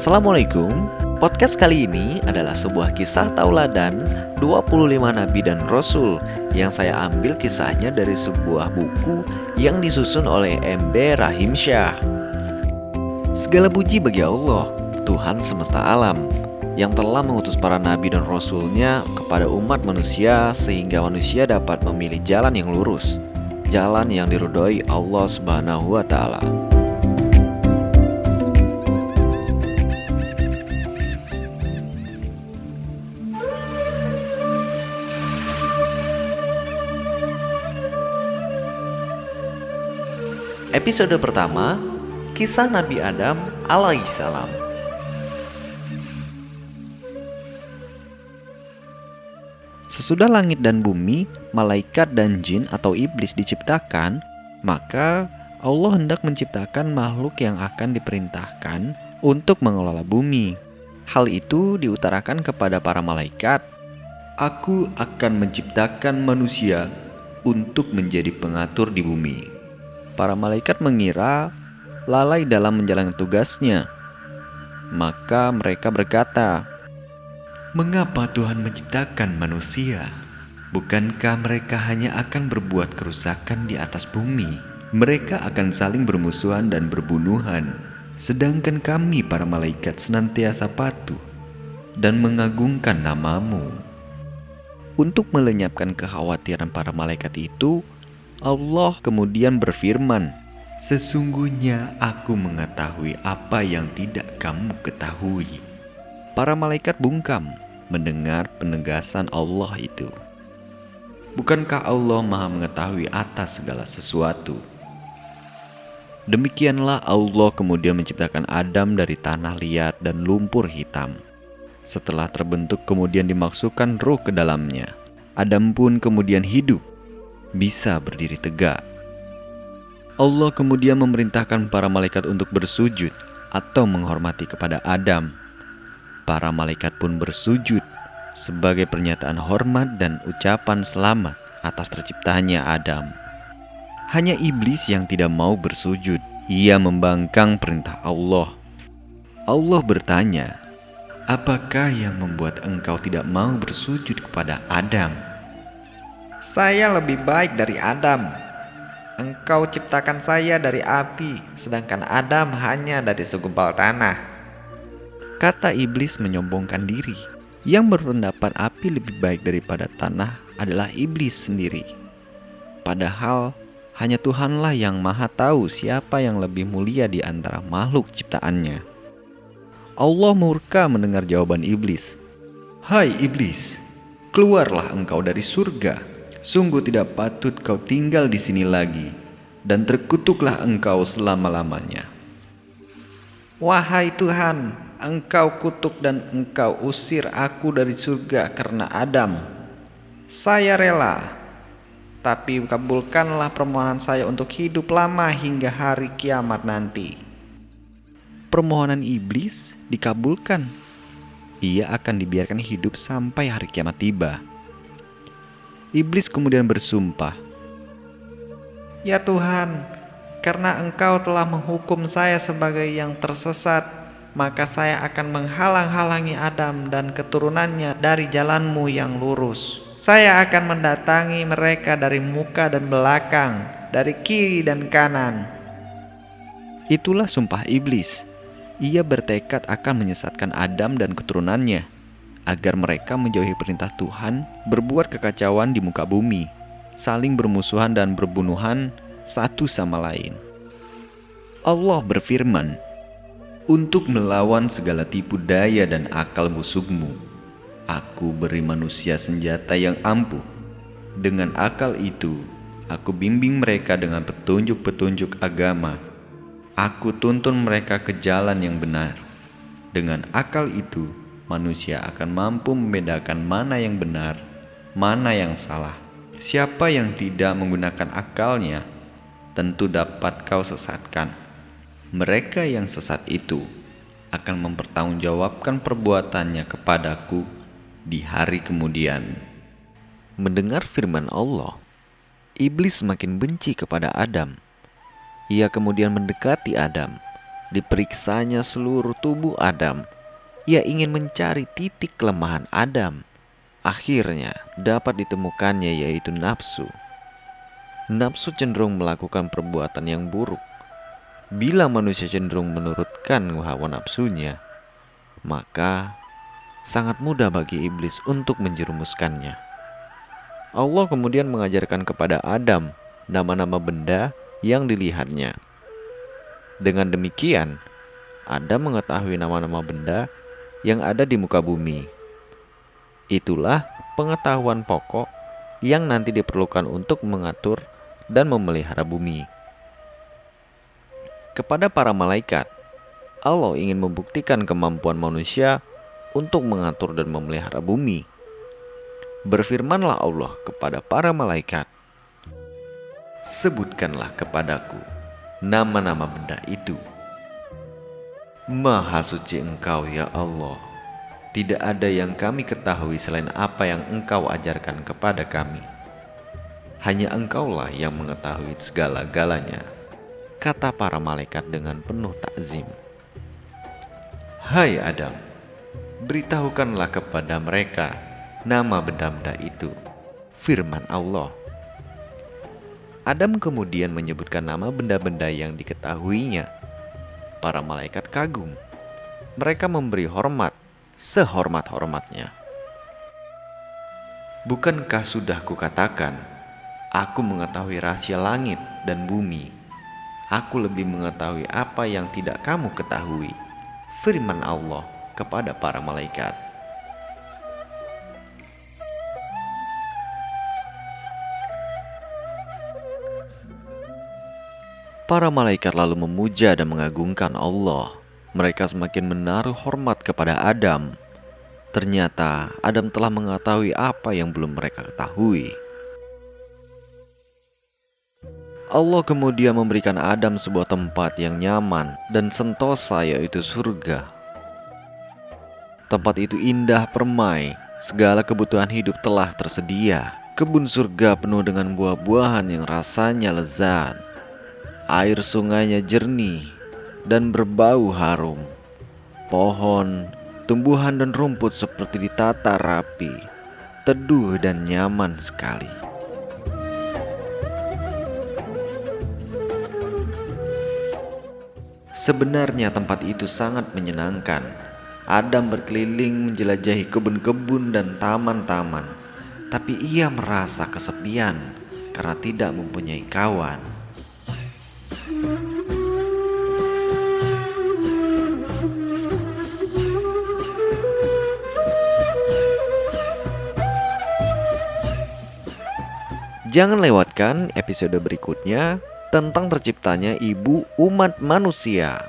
Assalamualaikum Podcast kali ini adalah sebuah kisah tauladan 25 nabi dan rasul yang saya ambil kisahnya dari sebuah buku yang disusun oleh MB Rahim Syah. Segala puji bagi Allah, Tuhan semesta alam, yang telah mengutus para nabi dan rasulnya kepada umat manusia sehingga manusia dapat memilih jalan yang lurus, jalan yang diridhoi Allah Subhanahu wa taala. Episode pertama, kisah Nabi Adam alaihissalam. Sesudah langit dan bumi, malaikat dan jin atau iblis diciptakan, maka Allah hendak menciptakan makhluk yang akan diperintahkan untuk mengelola bumi. Hal itu diutarakan kepada para malaikat. Aku akan menciptakan manusia untuk menjadi pengatur di bumi para malaikat mengira lalai dalam menjalankan tugasnya. Maka mereka berkata, "Mengapa Tuhan menciptakan manusia? Bukankah mereka hanya akan berbuat kerusakan di atas bumi? Mereka akan saling bermusuhan dan berbunuhan, sedangkan kami, para malaikat, senantiasa patuh dan mengagungkan namamu." Untuk melenyapkan kekhawatiran para malaikat itu, Allah kemudian berfirman, Sesungguhnya aku mengetahui apa yang tidak kamu ketahui. Para malaikat bungkam mendengar penegasan Allah itu. Bukankah Allah Maha Mengetahui atas segala sesuatu? Demikianlah Allah kemudian menciptakan Adam dari tanah liat dan lumpur hitam. Setelah terbentuk, kemudian dimaksudkan ruh ke dalamnya. Adam pun kemudian hidup bisa berdiri tegak. Allah kemudian memerintahkan para malaikat untuk bersujud atau menghormati kepada Adam. Para malaikat pun bersujud sebagai pernyataan hormat dan ucapan selamat atas terciptanya Adam. Hanya iblis yang tidak mau bersujud. Ia membangkang perintah Allah. Allah bertanya, "Apakah yang membuat engkau tidak mau bersujud kepada Adam?" Saya lebih baik dari Adam. Engkau ciptakan saya dari api, sedangkan Adam hanya dari segumpal tanah. Kata iblis menyombongkan diri. Yang berpendapat api lebih baik daripada tanah adalah iblis sendiri. Padahal hanya Tuhanlah yang maha tahu siapa yang lebih mulia di antara makhluk ciptaannya. Allah murka mendengar jawaban iblis. Hai iblis, keluarlah engkau dari surga Sungguh tidak patut kau tinggal di sini lagi, dan terkutuklah engkau selama-lamanya. Wahai Tuhan, engkau kutuk dan engkau usir aku dari surga karena Adam. Saya rela, tapi kabulkanlah permohonan saya untuk hidup lama hingga hari kiamat nanti. Permohonan iblis dikabulkan. Ia akan dibiarkan hidup sampai hari kiamat tiba. Iblis kemudian bersumpah, "Ya Tuhan, karena Engkau telah menghukum saya sebagai yang tersesat, maka saya akan menghalang-halangi Adam dan keturunannya dari jalanmu yang lurus. Saya akan mendatangi mereka dari muka dan belakang, dari kiri dan kanan." Itulah sumpah iblis. Ia bertekad akan menyesatkan Adam dan keturunannya agar mereka menjauhi perintah Tuhan, berbuat kekacauan di muka bumi, saling bermusuhan dan berbunuhan satu sama lain. Allah berfirman, "Untuk melawan segala tipu daya dan akal musuhmu, aku beri manusia senjata yang ampuh. Dengan akal itu, aku bimbing mereka dengan petunjuk-petunjuk agama. Aku tuntun mereka ke jalan yang benar. Dengan akal itu, manusia akan mampu membedakan mana yang benar, mana yang salah. Siapa yang tidak menggunakan akalnya, tentu dapat kau sesatkan. Mereka yang sesat itu akan mempertanggungjawabkan perbuatannya kepadaku di hari kemudian. Mendengar firman Allah, iblis semakin benci kepada Adam. Ia kemudian mendekati Adam, Diperiksanya seluruh tubuh Adam. Ia ingin mencari titik kelemahan Adam. Akhirnya dapat ditemukannya yaitu nafsu. Nafsu cenderung melakukan perbuatan yang buruk. Bila manusia cenderung menurutkan hawa nafsunya, maka sangat mudah bagi iblis untuk menjerumuskannya. Allah kemudian mengajarkan kepada Adam nama-nama benda yang dilihatnya. Dengan demikian, Adam mengetahui nama-nama benda yang ada di muka bumi. Itulah pengetahuan pokok yang nanti diperlukan untuk mengatur dan memelihara bumi. Kepada para malaikat, Allah ingin membuktikan kemampuan manusia untuk mengatur dan memelihara bumi. Berfirmanlah Allah kepada para malaikat, "Sebutkanlah kepadaku nama-nama benda itu." Maha suci Engkau, ya Allah. Tidak ada yang kami ketahui selain apa yang Engkau ajarkan kepada kami. Hanya engkaulah yang mengetahui segala-galanya, kata para malaikat dengan penuh takzim. Hai Adam, beritahukanlah kepada mereka nama benda-benda itu, firman Allah. Adam kemudian menyebutkan nama benda-benda yang diketahuinya. Para malaikat kagum. Mereka memberi hormat sehormat-hormatnya. Bukankah sudah kukatakan, Aku mengetahui rahasia langit dan bumi. Aku lebih mengetahui apa yang tidak kamu ketahui. Firman Allah kepada para malaikat. Para malaikat lalu memuja dan mengagungkan Allah. Mereka semakin menaruh hormat kepada Adam. Ternyata Adam telah mengetahui apa yang belum mereka ketahui. Allah kemudian memberikan Adam sebuah tempat yang nyaman dan sentosa yaitu surga. Tempat itu indah permai, segala kebutuhan hidup telah tersedia. Kebun surga penuh dengan buah-buahan yang rasanya lezat. Air sungainya jernih dan berbau harum. Pohon, tumbuhan dan rumput seperti ditata rapi, teduh dan nyaman sekali. Sebenarnya tempat itu sangat menyenangkan. Adam berkeliling menjelajahi kebun-kebun dan taman-taman, tapi ia merasa kesepian karena tidak mempunyai kawan. Jangan lewatkan episode berikutnya tentang terciptanya ibu umat manusia.